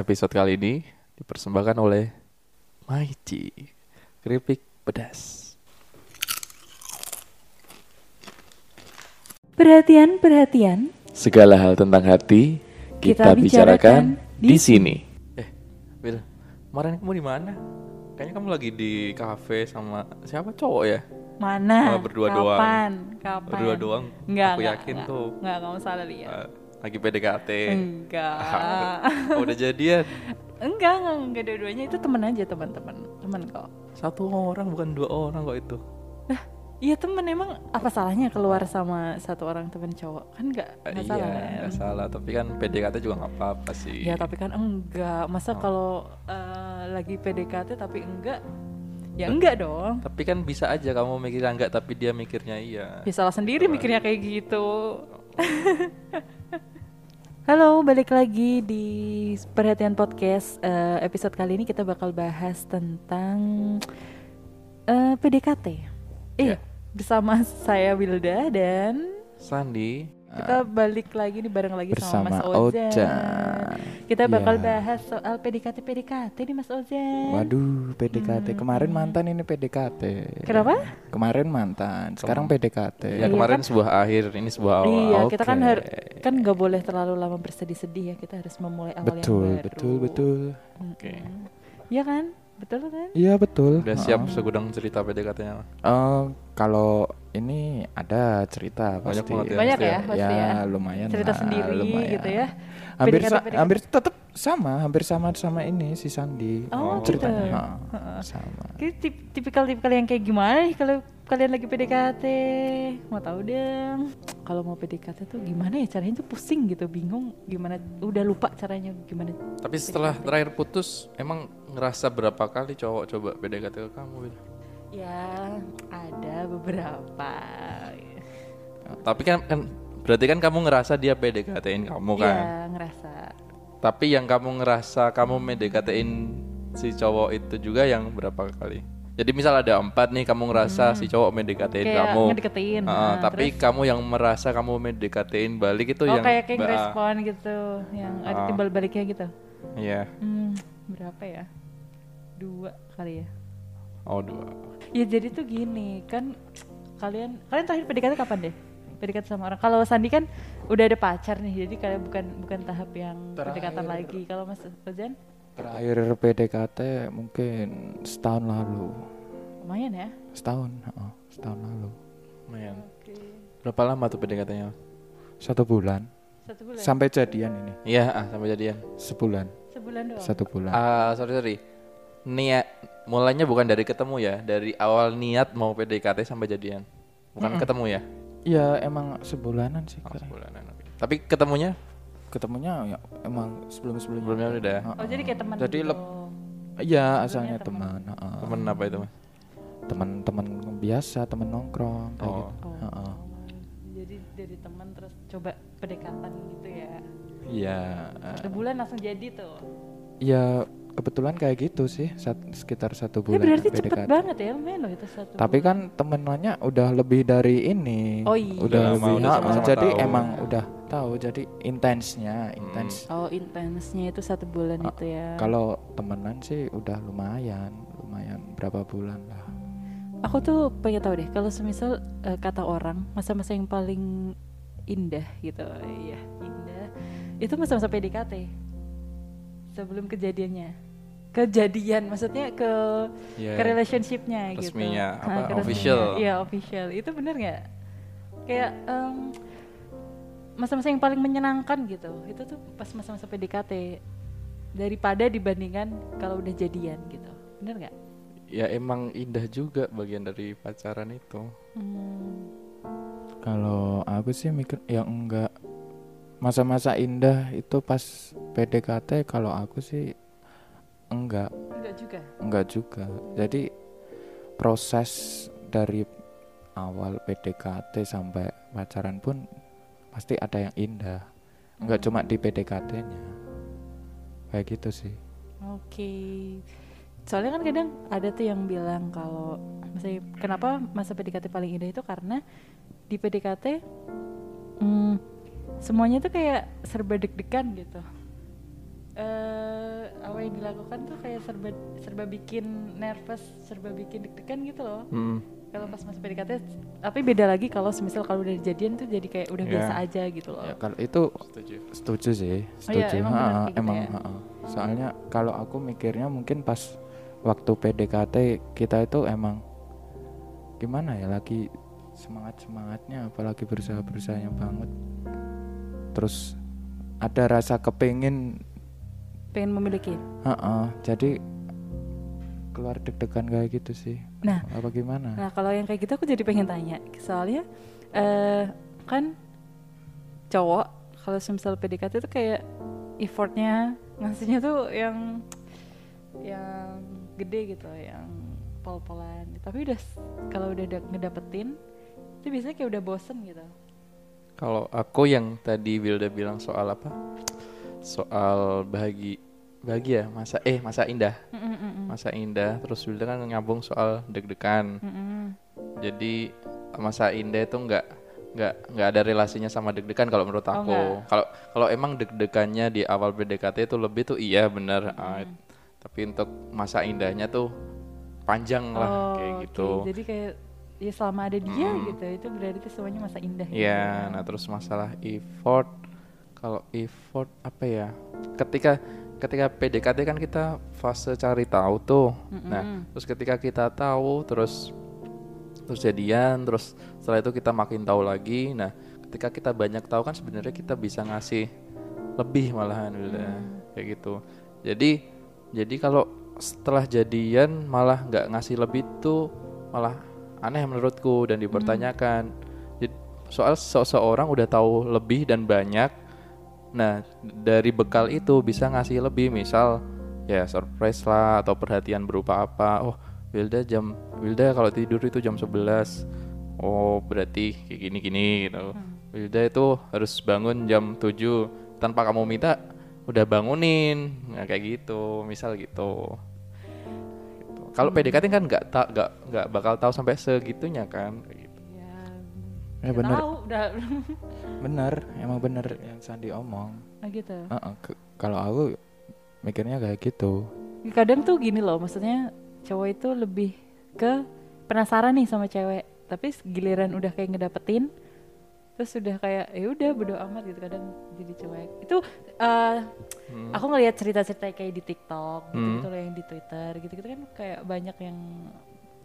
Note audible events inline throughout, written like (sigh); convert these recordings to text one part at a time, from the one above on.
Episode kali ini dipersembahkan oleh Maici Keripik Pedas. Perhatian, perhatian. Segala hal tentang hati kita, Kita bicarakan, bicarakan di di sini. Eh, Bil, kemarin kamu di mana? Kayaknya kamu lagi di kafe sama siapa cowok ya? Mana? Oh, berdua doang. Kapan? Kapan? Berdua doang. Enggak, Aku enggak, yakin enggak. tuh. Enggak, kamu salah lihat. Eh, lagi PDKT. Enggak. Oh, udah jadian. enggak, enggak, enggak dua-duanya itu teman aja, teman-teman. Teman kok. Satu orang bukan dua orang kok itu. Lah, iya temen emang apa salahnya keluar sama satu orang temen cowok? Kan enggak Eh, enggak iya, salah kan? nggak salah. Tapi kan PDKT juga nggak apa-apa sih. Ya tapi kan enggak. Masa Oh. kalau eh, lagi PDKT tapi enggak? Ya enggak dong. Tapi kan bisa aja kamu mikirnya enggak tapi dia mikirnya iya. Ya salah sendiri mikirnya kayak gitu. Halo, balik lagi di Perhatian Podcast. Eh, episode kali ini kita bakal bahas tentang eh, PDKT. Eh, Ya. bersama saya Wilda dan Sandi kita balik lagi nih bareng lagi sama Mas Ozan. Ojan. Kita bakal Iya. bahas soal PDKT PDKT nih Mas Ozan. Waduh, PDKT. Kemarin mantan ini PDKT. Kenapa? Kemarin mantan, sekarang PDKT. Ya Iya kemarin kan? sebuah akhir, ini sebuah awal. Iya, kita kan Oke. har- kan nggak boleh terlalu lama bersedih-sedih ya. Kita harus memulai awal Betul, yang baru. betul, betul. Oke. Iya kan? Betul kan? Iya, betul. Udah siap segudang cerita PDKT-nya. Eh, kalau ini ada cerita Banyak pasti. banget ya, Banyak pasti ya, pasti ya. lumayan Cerita lah, sendiri lumayan. gitu ya. Hampir PDKT, sa- PDKT. hampir tetap sama, hampir sama sama ini si Sandi. Oh, ceritanya. gitu. Ha, Heeh. sama. Kita tip- tipikal-tipikal yang kayak gimana nih kalau kalian lagi PDKT? Mau tahu dong. Kalau mau PDKT tuh gimana ya caranya tuh pusing gitu, bingung gimana udah lupa caranya gimana. Tapi setelah terakhir putus, emang ngerasa berapa kali cowok coba PDKT ke kamu? Bil? Ya, ada beberapa. Tapi kan, kan berarti kan kamu ngerasa dia PDKT-in kamu kan? Iya, ngerasa. Tapi yang kamu ngerasa kamu PDKT-in si cowok itu juga yang berapa kali? Jadi misal ada empat nih kamu ngerasa si cowok Hmm. Kayak kamu. ngedeketin, Heeh, nah, tapi terus? kamu yang merasa kamu PDKT-in balik itu oh, yang kayak kayak ngerespon gitu, yang ada Ah. timbal baliknya gitu. Iya. Hmm, berapa ya? Dua kali ya. Oh dua. Ya jadi tuh gini kan kalian kalian terakhir PDKT kapan deh? PDKT sama orang. Kalau Sandi kan udah ada pacar nih, jadi kalian bukan bukan tahap yang pendekatan lagi. Kalau Mas Ojan Terakhir PDKT mungkin setahun lalu. lumayan ya. Setahun, ha, setahun lalu. Lumayan. Berapa lama tuh PDKT-nya? Satu bulan. Satu bulan. Sampai jadian ini. Iya, ah, sampai jadian. Sebulan. Sebulan doang. Satu bulan. Ah, sorry sorry. Niat mulainya bukan dari ketemu ya, dari awal niat mau PDKT sampai jadian. Bukan ketemu ya? Iya emang sebulanan sih. Oh, sebulanan. oke. Tapi ketemunya Ketemunya ya emang sebelum-sebelumnya. sebelumnya udah. Oh jadi kayak teman. Jadi gitu. lep- Iya asalnya teman. ha, Temen apa itu, Mas? Teman-teman biasa, teman nongkrong kayak Oh. gitu. Oh. Ha. Jadi dari teman terus coba pendekatan gitu ya. Iya. eh, Satu bulan langsung jadi tuh. Iya kebetulan kayak gitu sih sat- sekitar satu Ya bulan berarti cepet PDKT. banget ya lumayan loh itu satu. Tapi bulan. kan temenannya udah lebih dari ini. Oh iya. Udah Udah lebih. udah ha, sama-sama jadi tahu. emang udah tahu. Jadi intensnya, intens. Oh intensnya itu satu bulan itu ya. Kalau temenan sih udah lumayan, lumayan berapa bulan lah. Aku tuh pengen tahu deh kalau semisal eh, kata orang masa-masa yang paling indah gitu, iya indah. Itu masa-masa PDKT sebelum kejadiannya. Kejadian maksudnya ke Iya. ke relationshipnya gitu. Resminya, Nah, apa, resminya. official. Iya official. Itu bener nggak? Kayak em, masa-masa yang paling menyenangkan gitu. Itu tuh pas masa-masa PDKT daripada dibandingkan kalau udah jadian gitu. Bener nggak? Ya emang indah juga bagian dari pacaran itu. Hmm. Kalau aku sih mikir ya enggak masa-masa indah itu pas PDKT kalau aku sih enggak Enggak juga. enggak juga. Jadi proses dari awal PDKT sampai pacaran pun pasti ada yang indah. Enggak cuma di PDKT-nya. Kayak gitu sih. Oke. Soalnya kan kadang ada tuh yang bilang kalau misalnya kenapa masa PDKT paling indah itu karena di PDKT hmm, semuanya tuh kayak serba deg-degan gitu. Eh dilakukan tuh kayak serba serba bikin nervous serba bikin deg-degan gitu loh Hmm. kalau pas masih PDKT tapi beda lagi kalau semisal kalau udah jadian tuh jadi kayak udah Ya. biasa aja gitu loh Ya, kalau itu Setuju. setuju sih, Oh iya, setuju. emang Ha, gitu emang, ya? ha, ha. Soalnya kalau aku mikirnya mungkin pas waktu PDKT kita itu emang gimana ya lagi semangat semangatnya, apalagi berusaha berusahanya banget. Terus ada rasa kepingin, pengen memiliki ha, ha, jadi keluar deg-degan kayak gitu sih. nah Apa gimana? Nah kalau yang kayak gitu aku jadi pengen tanya soalnya eh kan cowok kalau semisal PDKT itu kayak effortnya ngasihnya tuh yang yang gede gitu yang pol-polan tapi udah kalau udah da- ngedapetin itu biasanya kayak udah bosen gitu Kalau aku yang tadi Wilda bilang soal apa? Soal bahagi bahagia, masa eh masa indah. Mm-mm-mm. Masa indah terus Wilda kan nyambung soal deg-degan. Mm-mm. Jadi masa indah itu nggak nggak nggak ada relasinya sama deg-degan kalau menurut Oh, aku. Kalau kalau emang deg-degannya di awal PDKT itu lebih tuh iya bener. Ah, tapi untuk masa indahnya tuh panjang lah Oh, kayak oke. gitu. jadi kayak ya selama ada dia Mm. gitu itu berarti semuanya masa indah gitu. Iya, nah terus masalah effort, kalau effort apa ya? Ketika ketika PDKT kan kita fase cari tahu tuh. Nah, Mm-mm. terus ketika kita tahu, terus terus jadian, terus setelah itu kita makin tahu lagi. Nah, ketika kita banyak tahu kan sebenarnya kita bisa ngasih lebih malahan udah kayak gitu. Jadi jadi kalau setelah jadian malah nggak ngasih lebih tuh malah aneh menurutku dan dipertanyakan. Jadi, soal seseorang udah tahu lebih dan banyak. Nah, dari bekal itu bisa ngasih lebih, misal ya surprise lah atau perhatian berupa apa. Oh, Wilda jam Wilda kalau tidur itu jam 11. Oh, berarti kayak gini-gini gitu. Wilda itu harus bangun jam 7 tanpa kamu minta udah bangunin. Nah, kayak gitu, misal gitu. Gitu. Kalau PDKT kan nggak tak nggak nggak bakal tahu sampai segitunya kan Ya nggak bener, tahu udah (laughs) bener, emang bener yang Sandi omong. Ah, gitu Ha-ha, ke- Kalau aku mikirnya kayak gitu. kadang tuh gini loh maksudnya cowok itu lebih ke penasaran nih sama cewek tapi giliran udah kayak ngedapetin terus udah kayak ya udah bodo amat gitu kadang jadi cuek itu eh, Hmm. aku ngelihat cerita-cerita kayak di TikTok gitu, Hmm. gitu loh yang di Twitter gitu-gitu kan kayak banyak yang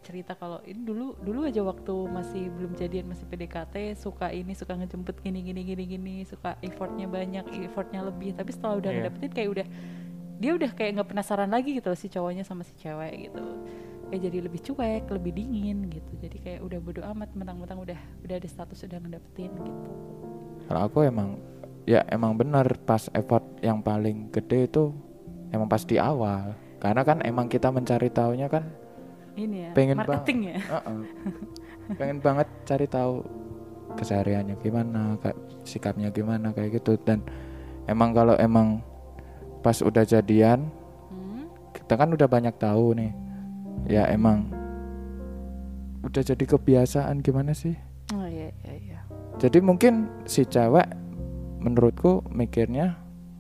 cerita kalau ini dulu dulu aja waktu masih belum jadian masih PDKT suka ini suka ngejemput gini gini gini gini suka effortnya banyak effortnya lebih tapi setelah udah Iya. ngedapetin kayak udah dia udah kayak nggak penasaran lagi gitu loh si cowoknya sama si cewek gitu kayak jadi lebih cuek lebih dingin gitu jadi kayak udah bodo amat mentang-mentang udah udah ada status udah ngedapetin gitu Kalau aku emang ya emang bener pas effort yang paling gede itu emang pas di awal. Karena kan emang kita mencari tahunya kan ini ya pengen marketing ya Heeh. (laughs) pengen banget cari tahu kesehariannya gimana, kayak sikapnya gimana kayak gitu dan emang kalau emang pas udah jadian Hmm? kita kan udah banyak tahu nih. Ya emang udah jadi kebiasaan gimana sih? oh iya iya iya Jadi mungkin si cewek menurutku mikirnya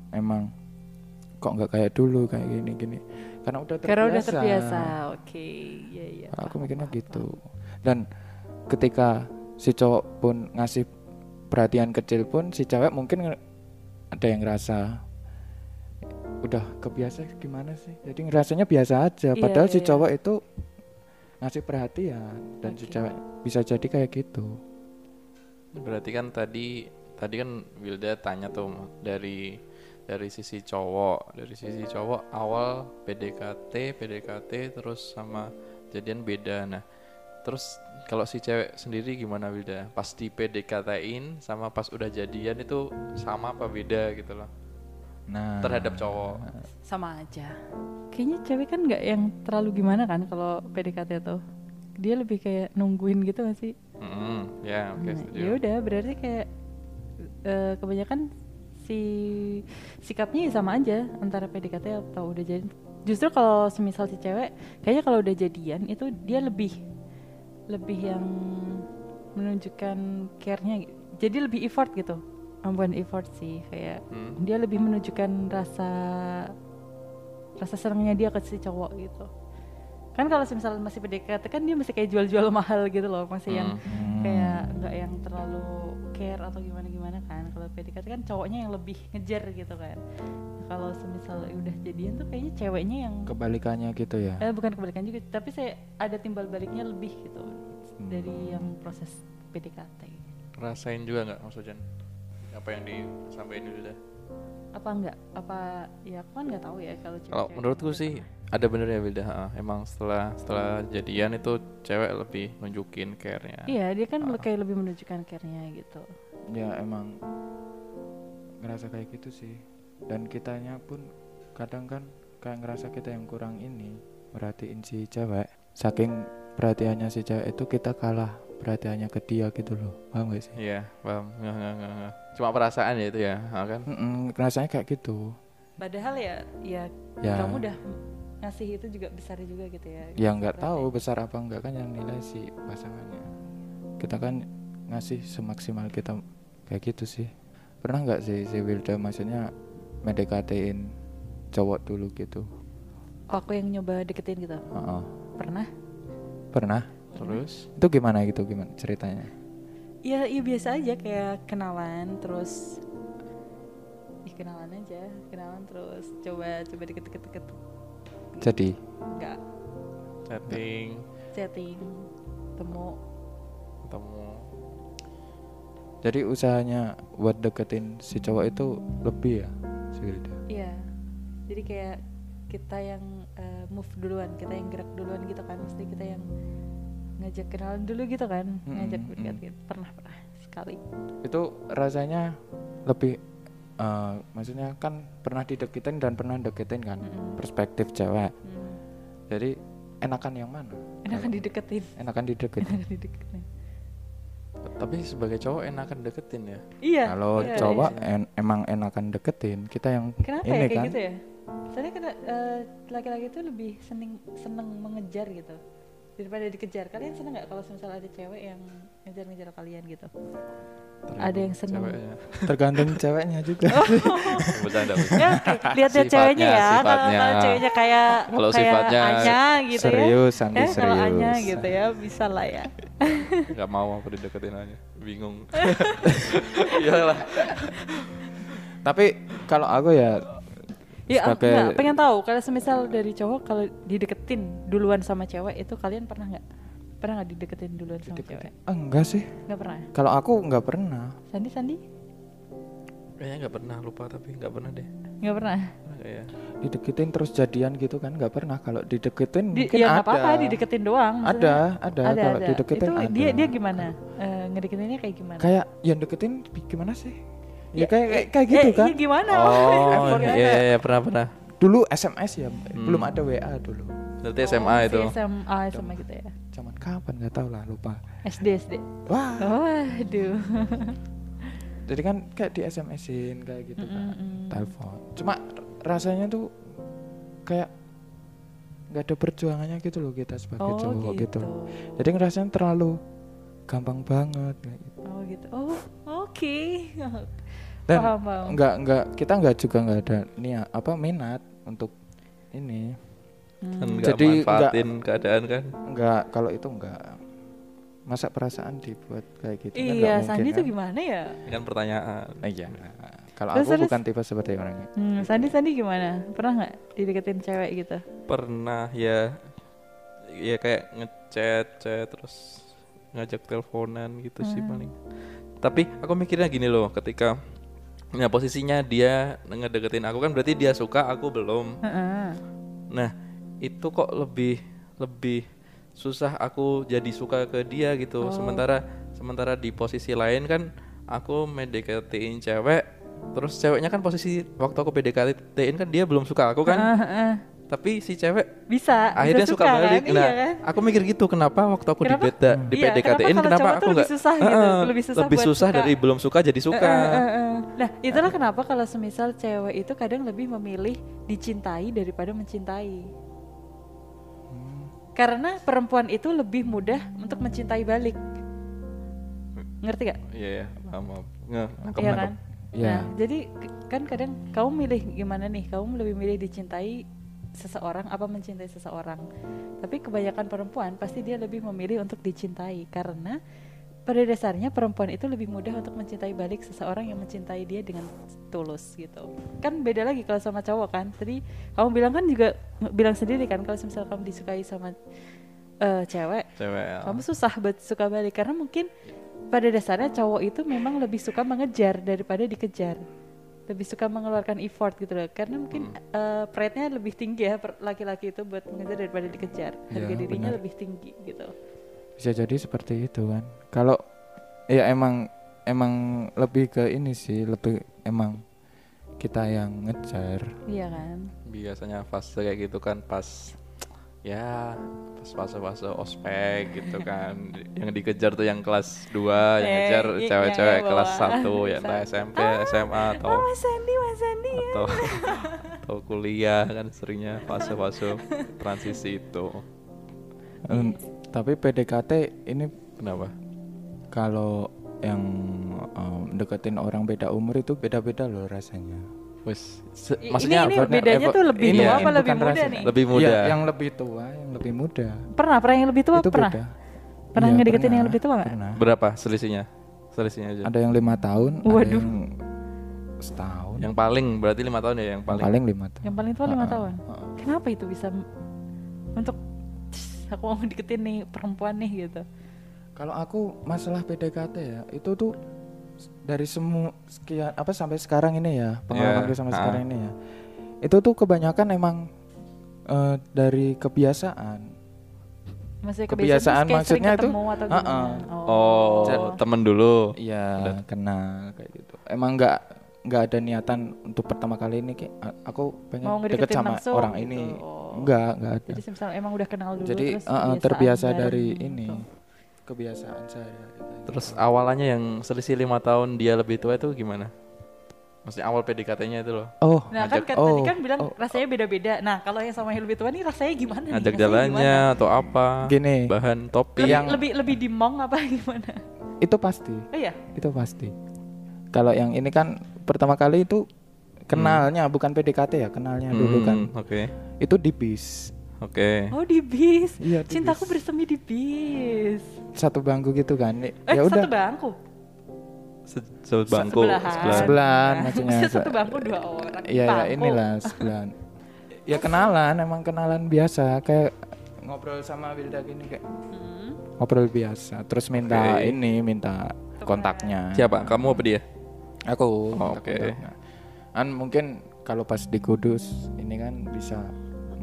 emang kok nggak kayak dulu kayak gini gini karena udah terbiasa. karena udah terbiasa oke iya iya Kalau aku paham, mikirnya gitu. Dan ketika si cowok pun ngasih perhatian kecil pun si cewek mungkin ada yang ngerasa udah kebiasa gimana sih? Jadi ngerasanya biasa aja. Iya, Padahal si iya. cowok itu ngasih perhatian dan si Oke. cewek bisa jadi kayak gitu. Berarti kan tadi tadi kan Wilda tanya tuh dari dari sisi cowok, dari sisi cowok awal PDKT, PDKT terus sama jadian beda. Nah, terus kalau si cewek sendiri gimana Wilda? Pas di PDKT-in sama pas udah jadian itu sama apa beda gitu loh Nah, terhadap cowok. sama aja kayaknya cewek kan nggak yang terlalu gimana kan kalau PDKT tuh dia lebih kayak nungguin gitu gak sih Mm-mm, ya oke Nah, setuju. ya udah berarti kayak eh, kebanyakan si sikapnya ya sama aja antara PDKT atau udah jadi. Justru kalau semisal si cewek kayaknya kalau udah jadian itu dia lebih lebih yang menunjukkan care-nya jadi lebih effort gitu. Ah, bukan effort sih kayak Hmm. dia lebih menunjukkan rasa rasa senangnya dia ke si cowok gitu kan kalau misalnya masih PDKT kan dia masih kayak jual-jual mahal gitu loh masih yang Hmm. kayak nggak yang terlalu care atau gimana gimana kan. Kalau PDKT kan cowoknya yang lebih ngejar gitu kan. Nah, kalau semisal udah jadian tuh kayaknya ceweknya yang kebalikannya gitu ya? Eh bukan kebalikan juga tapi saya ada timbal baliknya lebih gitu dari yang proses PDKT Rasain juga nggak Mas Ojan? Apa yang disampaikan dulu dah? apa enggak apa ya aku kan nggak tahu ya kalau Kalau menurutku sih ada benernya Wilda. ha. Emang setelah setelah jadian itu cewek lebih nunjukin care-nya. iya dia kan Ah. kayak lebih menunjukkan care-nya gitu ya emang ngerasa kayak gitu sih dan kitanya pun kadang kan kayak ngerasa kita yang kurang ini merhatiin si cewek saking perhatiannya si cewek itu kita kalah perhatiannya ke dia gitu loh paham gak sih Iya, paham. Nggak, nggak, nggak, nggak. Cuma perasaan ya itu ya, ha, kan? Mm-mm, rasanya kayak gitu padahal ya ya ya kamu udah ngasih itu juga besar juga gitu ya? Ya nggak tahu besar apa enggak kan yang nilai si pasangannya. kita kan ngasih semaksimal kita kayak gitu sih. Pernah nggak sih si Wilda maksudnya mendekatin cowok dulu gitu? Oh, aku yang nyoba deketin gitu? Heeh. pernah? Pernah? Terus? Itu gimana gitu? Gimana ceritanya? Ya iya biasa aja kayak kenalan terus Ih, kenalan aja kenalan terus coba coba deket-deket deket jadi? Enggak. Chatting, chatting. Temu. Ketemu. jadi usahanya buat deketin si cowok itu lebih ya si Wilda? Iya. Jadi kayak kita yang eh, move duluan kita yang gerak duluan gitu kan. Mesti kita yang ngajak kenalan dulu gitu kan. Mm-mm, ngajak mm. dekat gitu. Pernah pernah. Sekali. Itu rasanya lebih eh, maksudnya kan pernah dideketin dan pernah deketin kan Mm-mm. perspektif cewek Hmm. jadi enakan yang mana enakan Kalau- dideketin enakan dideketin enakan dideketin Tapi sebagai cowok enakan deketin ya. iya kalau iya, cowok iya. en- emang enakan deketin kita yang Kenapa ini ya kayak kan gitu ya? Soalnya eh, laki-laki itu lebih seneng seneng mengejar gitu daripada dikejar. Kalian seneng nggak kalau misalnya ada cewek yang ngejar-ngejar kalian gitu? Ada yang seneng. Ceweknya. tergantung ceweknya juga Bercanda. ya, lihat lihat ceweknya ya. Kalau sifatnya. kalau ceweknya kayak Kalau kayak sifatnya Anya gitu serius ya. Eh, kalau Anya serius gitu ya, bisa lah ya. (laughs) Gak mau aku dideketin aja. Bingung. (laughs) Iyalah. tapi kalau aku ya Ya, aku Sebagai- nggak pengen tahu kalau semisal dari cowok kalau dideketin duluan sama cewek itu kalian pernah nggak? Pernah nggak dideketin duluan sama dideketin. cewek? Ah, enggak sih Nggak pernah. kalau aku nggak pernah Sandi Sandi? Kayaknya nggak pernah lupa tapi nggak pernah deh. Nggak pernah. Nggak ya? dideketin terus jadian gitu kan nggak pernah kalau dideketin Di, mungkin ya ada apa-apa dideketin doang. maksudnya. ada ada, kalau dideketin itu ada dia dia gimana Eh, ngedeketinnya kayak gimana kayak yang deketin gimana sih ya, Ya, kayak kayak, kayak eh, gitu eh, kan? iya gimana? Oh, (laughs) iya iya iya, pernah pernah. dulu SMS ya Hmm. belum ada WA dulu. Berarti Oh, SMA itu. SMA SMA gitu ya. Zaman kapan? Nggak tahu lah lupa. SD SD wah. Oh aduh (laughs) jadi kan kayak di SMS-in kayak gitu kan. Mm-mm. telepon. Cuma rasanya tuh kayak nggak ada perjuangannya gitu loh kita sebagai oh cowok gitu. gitu. Jadi ngerasanya terlalu gampang banget kayak gitu. oh gitu. Oh oke (laughs) dan Paham, paham. nggak nggak kita nggak juga nggak ada niat apa minat untuk ini Hmm. Kan nggak Jadi manfaatin keadaan kan. nggak kalau itu nggak masa perasaan dibuat kayak gitu kan nggak iya mungkin Sandi kan? tuh gimana ya Ini kan pertanyaan. Nah, iya kalau aku terus? bukan tipe seperti orangnya hmm, Sandi Sandi gimana pernah nggak dideketin cewek gitu Pernah ya ya kayak ngechat chat terus ngajak teleponan gitu sih Hmm. paling. Tapi aku mikirnya gini loh, ketika Nah posisinya dia ngedeketin aku kan berarti dia suka aku belum. Nah itu kok lebih lebih susah aku jadi suka ke dia gitu. Oh. Sementara sementara di posisi lain kan aku mendekatin cewek, terus ceweknya kan posisi waktu aku PDKT-in kan dia belum suka aku kan, heeh. Tapi si cewek bisa akhirnya bisa suka, balik. kan? Nah, iya kan aku mikir gitu kenapa waktu aku Kenapa? di beda di Iya, PDKT-in kenapa kenapa aku tuh lebih nggak susah gitu, Heeh, lebih susah lebih susah suka. dari belum suka jadi suka. Eh, eh, eh. Nah, itulah kenapa kalau semisal cewek itu kadang lebih memilih dicintai daripada mencintai. Karena perempuan itu lebih mudah untuk mencintai balik. Ngerti gak? Iya ya, paham. paham. Nge- nangkep, Iya nangkep. kan? Iya. Nah, jadi k- kan kadang kamu milih gimana nih? Kamu lebih milih dicintai seseorang apa mencintai seseorang. Tapi kebanyakan perempuan pasti dia lebih memilih untuk dicintai karena pada dasarnya perempuan itu lebih mudah untuk mencintai balik seseorang yang mencintai dia dengan tulus gitu. Kan beda lagi kalau sama cowok kan. Tadi kamu bilang kan juga bilang sendiri kan kalau misalnya kamu disukai sama eh, cewek cewek ya. kamu susah buat suka balik. Karena mungkin pada dasarnya cowok itu memang lebih suka mengejar daripada dikejar lebih suka mengeluarkan effort gitu loh. Karena mungkin eh, pride-nya lebih tinggi ya laki-laki itu buat mengejar daripada dikejar. Harga Ya, dirinya benar. lebih tinggi gitu. Bisa jadi seperti itu kan. Kalau ya emang emang lebih ke ini sih lebih emang kita yang ngejar. Iya kan? Biasanya fase kayak gitu kan pas ya pas fase-fase ospek gitu kan. Yang dikejar tuh yang kelas 2 yang Eh, ngejar i- cewek-cewek yang kelas bawah. 1 ya entah SMP SMA atau oh Mas Sandi Mas Sandi ya atau (laughs) atau kuliah kan seringnya fase-fase transisi itu. Em, tapi PDKT ini kenapa? kalau yang em, deketin orang beda umur itu beda-beda loh rasanya I- maksudnya ini, ini bedanya tuh lebih ini tua ya, apa lebih muda rasa. nih? Lebih muda. Iya, yang lebih tua yang lebih muda. Pernah pernah yang lebih tua itu pernah? beda. Pernah Iya, ngedeketin yang lebih tua nggak? pernah. berapa selisihnya? Selisihnya aja. Ada yang lima tahun ada Waduh. yang setahun. Yang paling berarti lima tahun ya yang paling, paling lima tahun. Yang paling tua lima Ha-ha, tahun? Ha-ha. kenapa itu bisa untuk "Cis, aku mau deketin nih perempuan nih gitu? Kalau aku masalah PDKT ya, itu tuh dari semua sekian apa sampai sekarang ini ya, pengalamanku Iya, sampai ah. sekarang ini ya. Itu tuh kebanyakan emang eh, dari kebiasaan. Maksudnya Kebiasaan maksudnya itu, ketemu atau ha-ha. gimana? oh Jadi- temen dulu Iya, Udah. kenal kayak gitu. Emang nggak nggak ada niatan untuk pertama kali ini kayak aku pengen Mau deket sama langsung orang gitu. ini. Oh. Enggak, enggak ada. Jadi misalnya emang udah kenal dulu Jadi terus terbiasa dari gitu. Kebiasaan saya. terus awalannya yang selisih lima tahun dia lebih tua itu gimana maksudnya awal PDKT-nya itu loh Oh, Nah kan, Ngajak- kan tadi oh, kan bilang oh. rasanya beda-beda. Nah kalau yang sama yang lebih tua nih rasanya gimana? nih? ngajak Rasanya jalannya gimana? atau apa gini, bahan topi Lebih, yang- lebih lebih dimong apa (laughs) gimana? itu pasti. Oh iya. itu pasti kalau yang ini kan pertama kali itu kenalnya bukan PDKT ya kenalnya dulu Hmm, kan oke itu di bis oke Oh di bis. iya di Cintaku bis. bersemi di bis. satu bangku gitu kan Eh ya udah satu bangku. Se- sebangku Sebelahan. sebelah. Sebelahan, Nah, maksudnya. satu bangku dua orang. iya ya Bangku. inilah sebelahan ya kenalan emang kenalan biasa kayak ngobrol sama Wilda gini kayak Hmm. ngobrol biasa terus minta Oke. ini minta kontaknya siapa kamu apa dia aku Oh, oke. kontaknya. kan mungkin kalau pas di Kudus ini kan bisa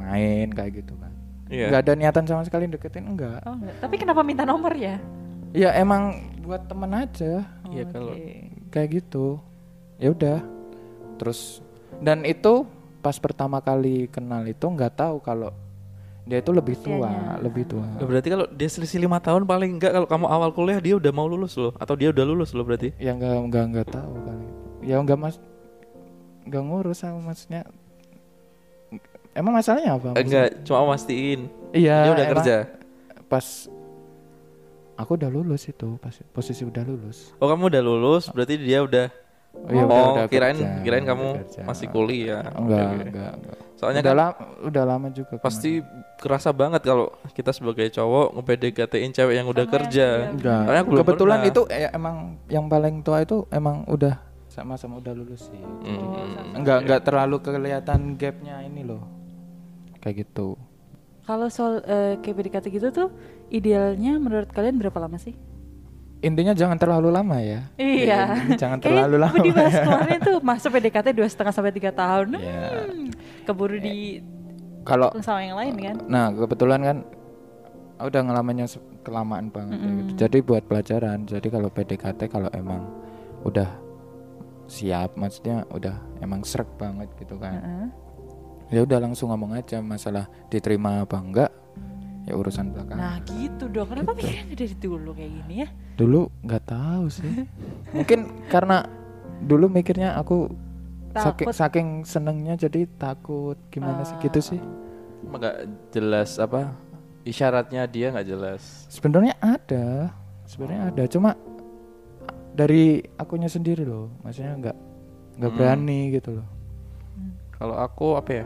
main kayak gitu kan. Iya. Nggak ada niatan sama sekali deketin enggak. Oh enggak. Tapi kenapa minta nomor ya? ya emang buat temen aja. Iya, kalau- Oke. kayak gitu. Ya udah. Terus dan itu pas pertama kali kenal itu nggak tahu kalau dia itu lebih tua Usianya. lebih tua. Loh, berarti kalau dia selisih lima tahun paling enggak kalau kamu awal kuliah dia udah mau lulus loh atau dia udah lulus loh berarti? Ya nggak nggak nggak tahu kali. Ya nggak mas nggak ngurus sama maksudnya emang masalahnya apa Eh, enggak cuma mastiin iya dia udah emang kerja pas aku udah lulus itu pas posisi udah lulus oh kamu udah lulus berarti dia udah oh, ya oh udah, udah kirain kerja, kirain udah kamu kerja. masih kuliah enggak oke. enggak, enggak. soalnya udah kan lama udah lama juga pasti kerasa banget kalau kita sebagai cowok nge-PDKT-in cewek yang udah Sama kerja. Enggak. Belum Kebetulan pernah. itu ya, emang yang paling tua itu emang udah sama-sama udah lulus sih. Hmm. Oh, sama. Enggak enggak terlalu kelihatan gapnya ini loh. Kayak gitu. Kalau soal eh, kayak PDKT gitu tuh idealnya menurut kalian berapa lama sih? Intinya jangan terlalu lama ya. Iya. Intinya jangan Kayaknya terlalu lama. Di bahas ya. kemarin tuh (laughs) masuk PDKT dua setengah sampai tiga tahun. Iya. Hmm, keburu di Kalau sama yang lain kan? nah kebetulan kan aku udah ngalamannya se- kelamaan banget kayak gitu. Mm-mm. Jadi buat pelajaran. Jadi kalau PDKT kalau emang udah siap maksudnya udah emang srek banget gitu kan. Heeh. Ya udah langsung ngomong aja masalah diterima apa enggak ya urusan belakang. Nah gitu dong. Kenapa mikirnya nggak dari dulu kayak gini ya? dulu nggak tahu sih. (laughs) Mungkin karena dulu mikirnya aku saking Takut. saking senengnya jadi takut. Gimana sih? Gitu sih. Emang nggak jelas apa isyaratnya dia nggak jelas? Sebenarnya ada. Sebenarnya ada. Cuma dari akunya sendiri loh. Maksudnya nggak nggak Hmm. berani gitu loh kalau aku apa ya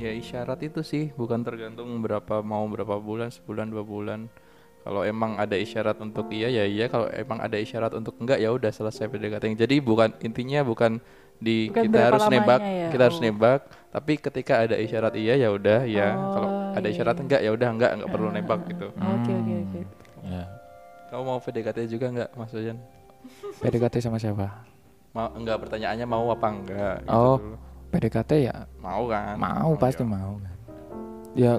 ya isyarat itu sih bukan tergantung berapa mau berapa bulan sebulan dua bulan kalau emang ada isyarat untuk iya ya iya kalau emang ada isyarat untuk enggak ya udah selesai PDKT jadi bukan intinya bukan di Bukan kita harus nembak ya? kita harus Oh. nembak tapi ketika ada isyarat iya ya udah ya kalau Oh, ada iya, isyarat iya. enggak ya udah enggak enggak perlu Ah, nembak ah, gitu. Oke oke oke. ya kamu mau PDKT juga enggak Mas Ojan PDKT sama siapa mau enggak pertanyaannya mau apa enggak gitu Oh. dulu. PDKT ya mau kan mau Oh, pasti iya. mau kan ya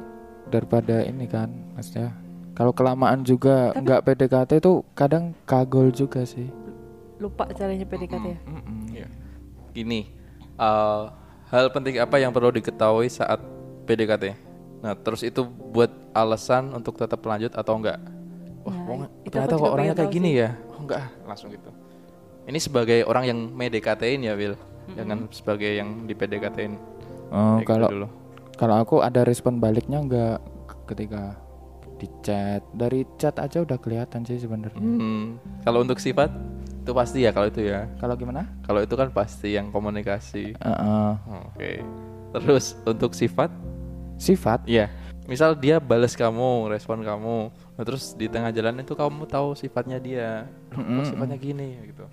daripada ini kan maksudnya kalau kelamaan juga nggak PDKT itu kadang kagol juga sih Lupa caranya PDKT ya. Mm-mm. Iya. Gini, eh, hal penting apa yang perlu diketahui saat PDKT? Nah, terus itu buat alasan untuk tetap lanjut atau enggak? Wah, Nah, wong itu ternyata kok orangnya kayak gini sih. ya? Oh, enggak, langsung gitu. Ini sebagai orang yang PDKT-in ya, Will. Jangan sebagai yang di PDKT-in. Oh, gitu kalau dulu. kalau aku ada respon baliknya nggak ketika di chat dari chat aja udah kelihatan sih sebenarnya Hmm, kalau untuk sifat itu pasti ya kalau itu ya. kalau gimana Kalau itu kan pasti yang komunikasi. Heeh. Oke. Terus untuk sifat sifat Iya, misal dia balas kamu, respon kamu, nah, terus di tengah jalan itu kamu tahu sifatnya dia, "Duh, kok Mm-mm. sifatnya gini gitu,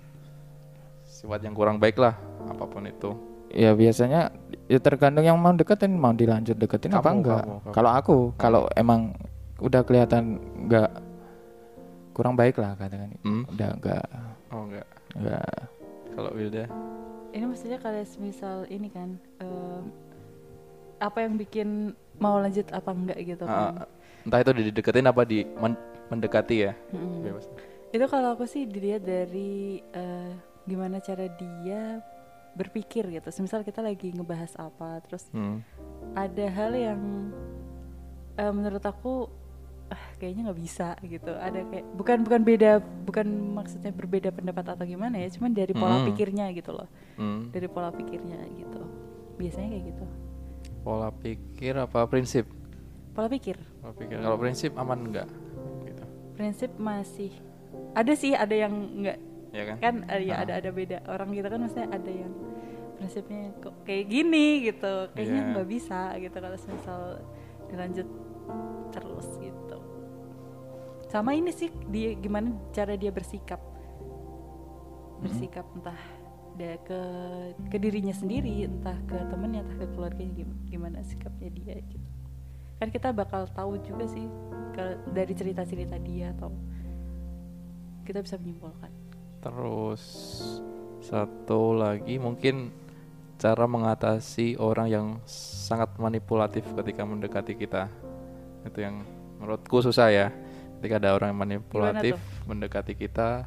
sifat yang kurang baik lah, apa pun itu. ya biasanya ya tergantung yang mau deketin mau dilanjut deketin apa Kamu, enggak kamu, kamu. kalau aku kalau emang udah kelihatan nggak kurang baik lah katakan Hmm? udah enggak Oh enggak, enggak kalau Wilda, Ini maksudnya kalau misal ini kan eh, apa yang bikin mau lanjut apa enggak gitu kan. ah, entah itu dideketin apa di men- mendekati ya, Mm-mm. bebas. Itu kalau aku sih dilihat dari eh, gimana cara dia berpikir gitu. Misal kita lagi ngebahas apa, terus Hmm. ada hal yang eh, menurut aku ah, kayaknya nggak bisa gitu. Ada kayak bukan bukan beda, bukan maksudnya berbeda pendapat atau gimana ya, cuman dari pola Hmm. pikirnya gitu loh. Hmm. Dari pola pikirnya gitu. Biasanya kayak gitu. Pola pikir apa prinsip? Pola pikir. Pola pikir. Kalau prinsip aman enggak? Gitu. Prinsip masih ada sih, ada yang enggak Ya kan? kan eh, ya Ah. ada ada beda. Orang kita kan maksudnya ada yang prinsipnya kok kayak gini gitu. Kayaknya nggak bisa gitu kalau misal dilanjut terus gitu. Sama ini sih dia gimana cara dia bersikap. Bersikap entah dia ke ke dirinya sendiri entah ke temennya entah ke keluarganya gim- gimana sikapnya dia gitu. Kan kita bakal tahu juga sih ke, dari cerita-cerita dia atau kita bisa menyimpulkan Terus satu lagi mungkin cara mengatasi orang yang sangat manipulatif ketika mendekati kita. Itu yang menurutku susah ya. Ketika ada orang yang manipulatif mendekati kita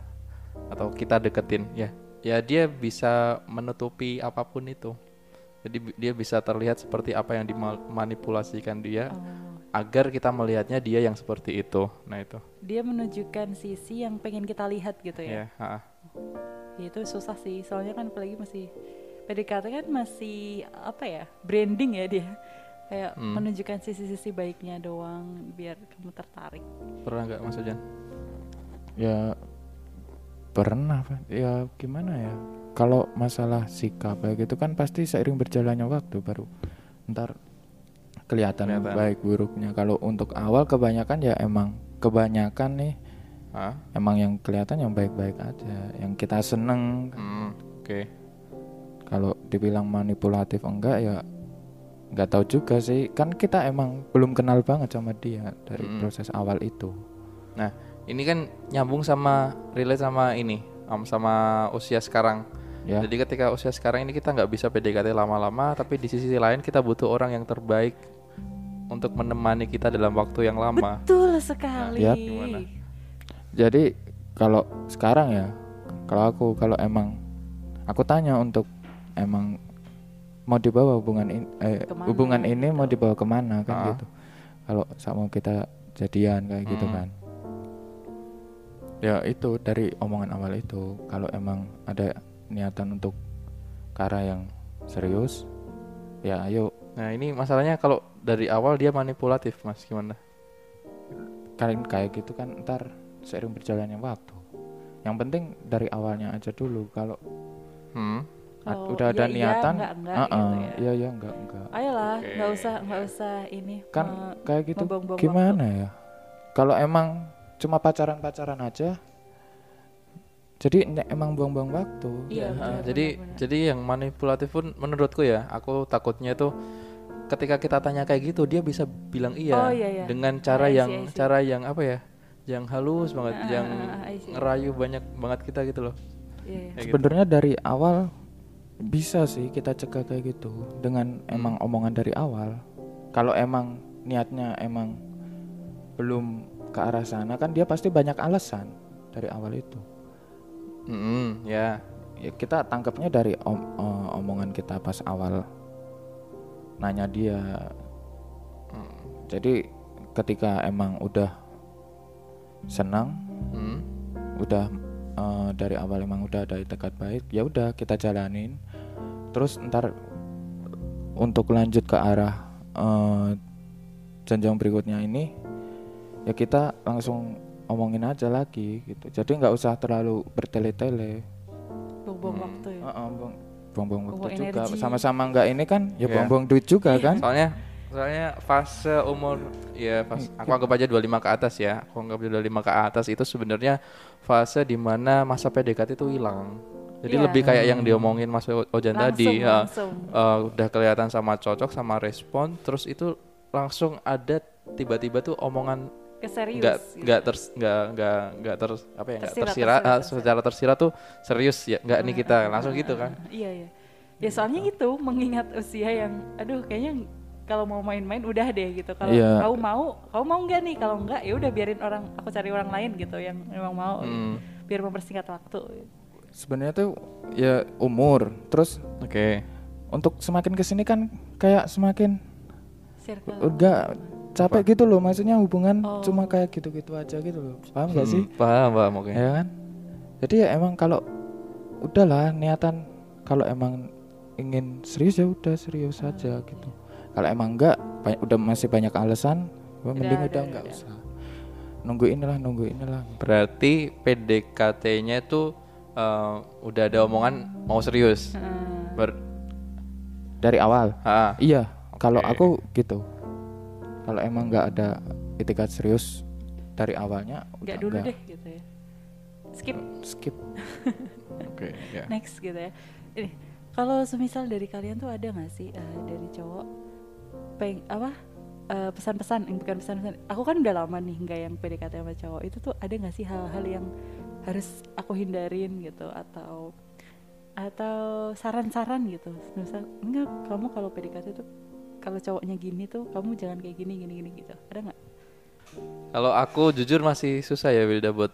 atau kita deketin, ya, ya dia bisa menutupi apa pun itu. Jadi dia bisa terlihat seperti apa yang dimanipulasikan dia Oh, agar kita melihatnya dia yang seperti itu. Nah itu. dia menunjukkan sisi yang pengen kita lihat gitu ya. Ya, ha-ha. Ya, itu susah sih, soalnya kan apalagi masih PDKT kan masih apa ya branding ya dia, kayak Hmm. menunjukkan sisi-sisi baiknya doang biar kamu tertarik. Pernah nggak Mas Ujan? ya pernah ya gimana ya kalau masalah sikap kayak gitu kan pasti seiring berjalannya waktu baru ntar kelihatan Kelihatan. baik buruknya kalau untuk awal kebanyakan ya emang kebanyakan nih Hah? emang yang kelihatan yang baik-baik aja yang kita seneng Hmm, oke. kalau dibilang manipulatif enggak ya nggak tahu juga sih kan kita emang belum kenal banget sama dia dari Mm. proses awal itu Nah, ini kan nyambung sama relate sama ini, am- sama usia sekarang. ya Jadi ketika usia sekarang ini kita nggak bisa PDKT lama-lama, tapi di sisi lain kita butuh orang yang terbaik untuk menemani kita dalam waktu yang lama. Betul sekali. ya. Gimana? Jadi kalau sekarang ya, kalau aku kalau emang aku tanya untuk emang mau dibawa hubungan ini, eh, Ke mana hubungan ini mau gitu. dibawa ke mana kan Ah. gitu. Kalau sama kita jadian kayak gitu Hmm. kan. Ya itu dari omongan awal itu kalau emang ada niatan untuk ke arah yang serius, ya ayo Nah, ini masalahnya kalau dari awal dia manipulatif, Mas. Gimana? kalian kayak gitu kan ntar seiring berjalannya waktu. Yang penting dari awalnya aja dulu kalau Hmm. Ad- Oh, udah ada iya, iya, niatan enggak, enggak uh-uh, gitu ya. iya iya enggak enggak Ayolah, Oke. nggak usah nggak usah ini. kan kayak gitu gimana ya kalau emang cuma pacaran pacaran aja jadi emang buang-buang waktu Iya, Ah, benar, jadi benar. jadi yang manipulatif pun menurutku ya, aku takutnya tuh ketika kita tanya kayak gitu dia bisa bilang iya, Oh, iya, iya. dengan cara I see, yang I see. cara yang apa ya? Yang halus banget, Ah, yang ah, ngerayu banyak banget kita gitu loh. Iya, iya. Gitu. sebenarnya dari awal bisa sih kita cegah kayak gitu dengan emang omongan dari awal kalau emang niatnya emang belum ke arah sana kan dia pasti banyak alasan dari awal itu. Mm-mm, ya. ya kita tangkapnya dari om- eh, omongan kita pas awal nanya dia. Mm, jadi ketika emang udah senang mm, udah eh, dari awal emang udah ada tekad baik ya udah kita jalanin. Terus ntar untuk lanjut ke arah eh, jenjang berikutnya ini ya kita langsung omongin aja lagi gitu jadi nggak usah terlalu bertele-tele Buang-buang Hmm. waktu ya. Heeh, buang- buang-buang waktu Buang juga sama-sama nggak ini kan ya Iya. buang-buang duit juga kan Soalnya soalnya fase umur ya pas aku anggap aja 25 ke atas ya. Aku anggap aja 25 ke atas itu sebenarnya fase di mana masa PDKT itu hilang. Jadi Iya. lebih kayak yang diomongin Mas Ojan tadi ya. langsung. eh, udah kelihatan sama cocok sama respon terus itu langsung ada tiba-tiba tuh omongan Keserius. nggak gitu. nggak ters nggak nggak nggak ter apa ya nggak Tersirat, tersirat tersirat, ah, secara tersirat tuh serius ya nggak nih kita Ah, langsung ah, gitu ah, kan ah. Iya iya. Ya soalnya itu mengingat usia yang, aduh kayaknya kalau mau main-main udah deh gitu. Kalau Iya. kau mau, kau mau nggak nih? Kalau nggak ya udah biarin orang, aku cari orang lain gitu yang memang mau, Hmm, biar mempersingkat waktu. sebenarnya tuh ya umur terus oke untuk semakin ke sini kan kayak semakin Circle. udah capek gitu loh maksudnya hubungan Oh. cuma kayak gitu-gitu aja gitu loh. Paham gak Hmm, sih? paham paham oke. Ya kan? Jadi ya emang kalau udahlah niatan kalau emang ingin serius ya udah serius saja gitu. Kalau emang enggak banyak, udah masih banyak alasan Udah, mending udah, udah udah, enggak udah. usah. Nunggu inilah nunggu inilah. Berarti PDKT-nya tuh eh, udah ada omongan mau serius? Heeh. Ber dari awal? Ah, iya kalau Oke. aku gitu kalau emang nggak ada etikat serius dari awalnya nggak udah dulu enggak. deh gitu ya. Skip skip (laughs) oke ya next gitu ya. Ini kalau semisal dari kalian tuh ada nggak sih eh, dari cowok peng apa eh, pesan-pesan eh, bukan pesan-pesan aku kan udah lama nih nggak yang PDKT sama cowok itu tuh ada nggak sih hal-hal yang harus aku hindarin gitu atau atau saran-saran gitu misal enggak kamu kalau PDKT tuh kalau cowoknya gini tuh kamu jangan kayak gini gini gini gitu ada nggak Kalau aku jujur masih susah ya Wilda buat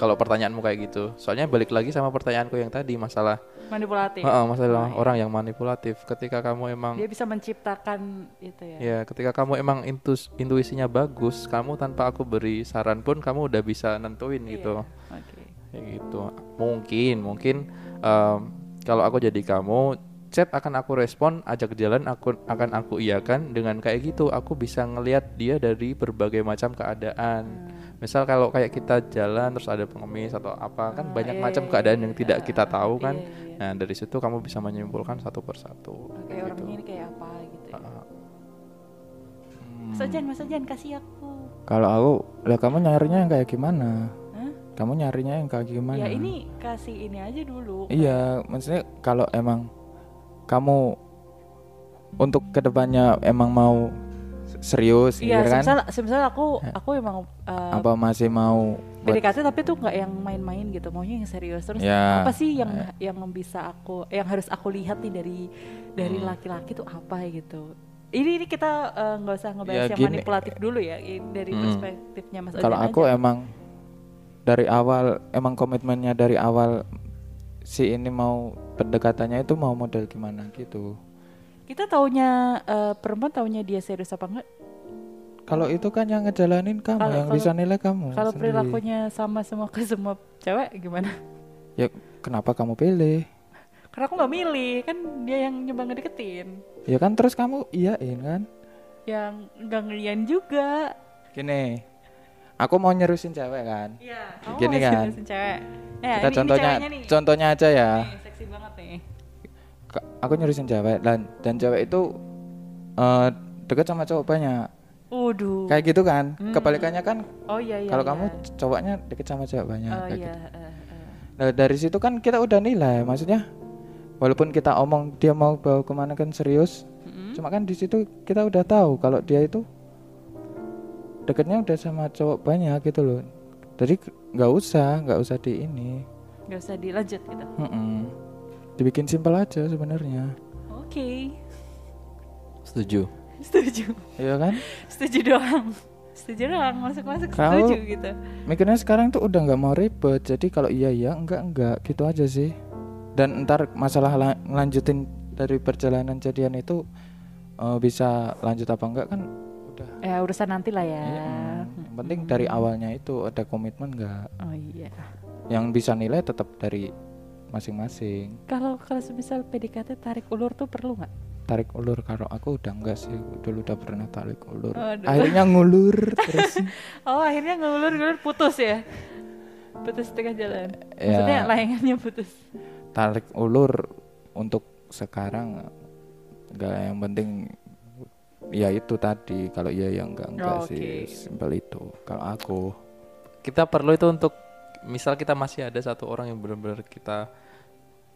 kalau pertanyaanmu kayak gitu. Soalnya balik lagi sama pertanyaanku yang tadi masalah manipulatif Heeh, masalah Oh, iya. orang yang manipulatif. Ketika kamu emang dia bisa menciptakan itu ya ya ketika kamu emang intus, intuisinya bagus, kamu tanpa aku beri saran pun kamu udah bisa nentuin Iya, gitu. oke Kayak gitu. Mungkin mungkin em, kalau aku jadi kamu chat akan aku respon, ajak jalan aku akan aku iakan dengan kayak gitu aku bisa ngelihat dia dari berbagai macam keadaan. Misal kalau kayak kita jalan terus ada pengemis atau apa kan Ah, banyak iya, macam iya, keadaan iya, yang tidak iya, kita iya, tahu kan. iya, iya. Nah, dari situ kamu bisa menyimpulkan satu persatu. Oke Kayak orangnya gitu. ini kayak apa gitu ya. Ah, Hmm. Mas Ojan, Mas Ojan kasih aku. kalau aku lah kamu nyarinya yang kayak gimana Hah? kamu nyarinya yang kayak gimana Ya ini kasih ini aja dulu. Iya, maksudnya kalau emang kamu untuk ke depannya emang mau serius, Iya, gitu kan? semisal, semisal aku aku emang uh, Apa masih mau PDKT tapi tuh nggak yang main-main gitu, maunya yang serius. Terus Ya, apa sih yang yang bisa aku yang harus aku lihat nih dari dari Hmm. laki-laki tuh apa gitu. Ini ini kita uh, nggak usah ngebahas Ya, yang gini. manipulatif dulu ya, dari Hmm. perspektifnya Mas kalau aku aja. emang dari awal emang komitmennya dari awal si ini mau pendekatannya itu mau model gimana gitu. kita taunya uh, perempuan taunya dia serius apa enggak? Kalau itu kan yang ngejalanin kamu, Kalau- yang kalau- bisa nilai kamu. Kalau perilakunya sama semua ke semua cewek gimana? ya kenapa kamu pilih? Karena aku nggak milih, kan dia yang nyoba ngedeketin. Ya kan terus kamu iyain kan? Yang nggak ngelian juga. Gini, aku mau nyerusin cewek kan. Iya, kamu Gini masih kan. ngurusin cewek. Ya, Kita ini, contohnya ini contohnya aja ya. Nih, seksi banget nih. aku nyurusin cewek dan dan cewek itu eh deket sama cowok banyak Waduh. kayak gitu kan Hmm. kebalikannya kan Oh iya iya. kalau iya. kamu cowoknya deket sama cewek banyak Oh kayak iya. gitu. eh, eh. Nah, dari situ kan kita udah nilai maksudnya walaupun kita omong dia mau bawa ke mana kan serius Mm-mm. cuma kan di situ kita udah tahu kalau dia itu deketnya udah sama cowok banyak gitu loh jadi nggak usah nggak usah di ini Gak usah dilanjut gitu. Mm-mm. dibikin simpel aja sebenarnya Oke. Setuju. Setuju. Iya kan Setuju doang. Setuju doang. Masuk-masuk Kau- setuju gitu. mikirnya sekarang tuh udah nggak mau ribet jadi kalau iya iya enggak enggak gitu aja sih dan ntar masalah la- lanjutin dari perjalanan jadian itu eh, bisa lanjut apa enggak kan udah Ya urusan nanti lah ya. Mm-mm. yang penting dari awalnya itu ada komitmen enggak Oh iya. Yang bisa nilai tetap dari masing-masing Kalau kalau semisal PDKT tarik ulur tuh perlu nggak? tarik ulur kalau aku udah enggak sih dulu udah pernah tarik ulur Aduh. akhirnya ngulur (laughs) terus Oh akhirnya ngulur-ngulur putus ya? Putus tengah jalan. Ya. Maksudnya layangannya putus. tarik ulur untuk sekarang enggak yang penting ya itu tadi kalau iya ya enggak enggak Oh, sih oke. simpel itu kalau aku Kita perlu itu untuk misal kita masih ada satu orang yang benar-benar kita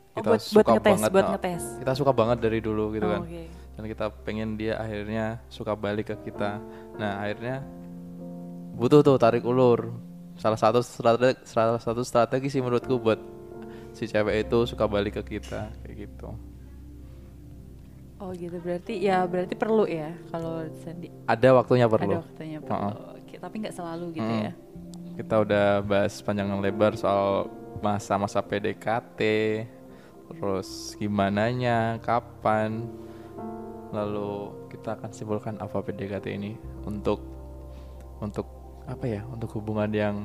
Oh, kita buat, suka buat ngetes, banget buat nah, ngetes. kita suka banget dari dulu gitu Oh, kan Oke. dan kita pengen dia akhirnya suka balik ke kita nah akhirnya butuh tuh tarik ulur salah satu strategi salah satu strategi sih menurutku buat si cewek itu suka balik ke kita kayak gitu Oh gitu berarti ya berarti perlu ya kalau Sandi ada waktunya perlu ada waktunya perlu. Ha-ha. Oke, tapi nggak selalu gitu Hmm. ya. Kita udah bahas panjang dan lebar soal masa-masa PDKT terus gimananya kapan lalu kita akan simpulkan apa PDKT ini untuk untuk apa ya untuk hubungan yang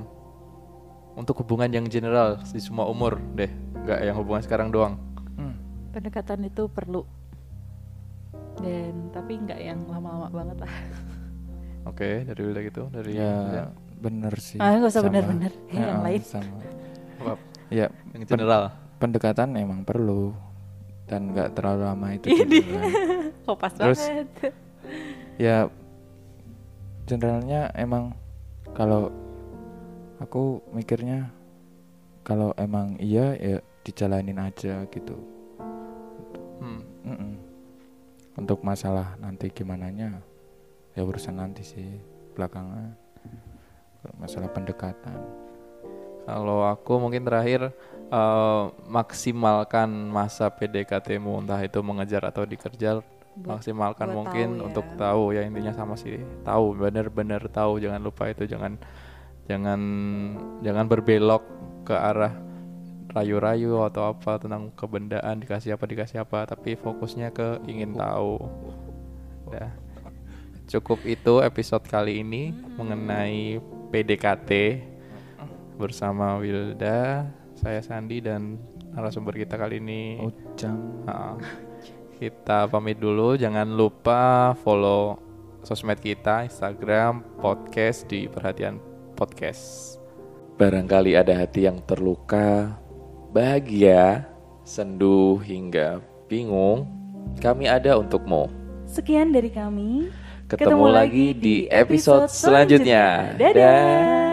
untuk hubungan yang general di semua umur deh nggak yang hubungan sekarang doang Hmm. Pendekatan itu perlu. Dan tapi nggak yang lama-lama banget lah. oke dari udah gitu dari ya bener sih Ah, nggak usah sama. bener-bener. (laughs) Ya, yang lain. sama ya yang general pendekatan emang perlu dan nggak terlalu lama itu. Oh (laughs) pas Terus- banget. ya generalnya emang kalau aku mikirnya kalau emang iya ya dijalanin aja gitu Hmm. Mm-mm. untuk masalah nanti gimana nya ya urusan nanti sih belakangan masalah pendekatan Kalau aku mungkin terakhir eh, maksimalkan masa PDKT-mu entah itu mengejar atau dikejar Buat- maksimalkan buat mungkin tahu ya. untuk tahu ya intinya sama sih tahu benar-benar tahu jangan lupa itu jangan jangan jangan berbelok ke arah rayu-rayu atau apa tentang kebendaan dikasih apa dikasih apa tapi fokusnya ke ingin tahu Udah. cukup itu episode kali ini mengenai PDKT bersama Wilda saya Sandi dan narasumber kita kali ini ujang Ha. Kita pamit dulu, jangan lupa follow sosmed kita, Instagram, podcast di Perhatian Podcast. Barangkali ada hati yang terluka, bahagia, sendu hingga bingung, kami ada untukmu. Sekian dari kami. Ketemu, lagi di episode selanjutnya. Dadah.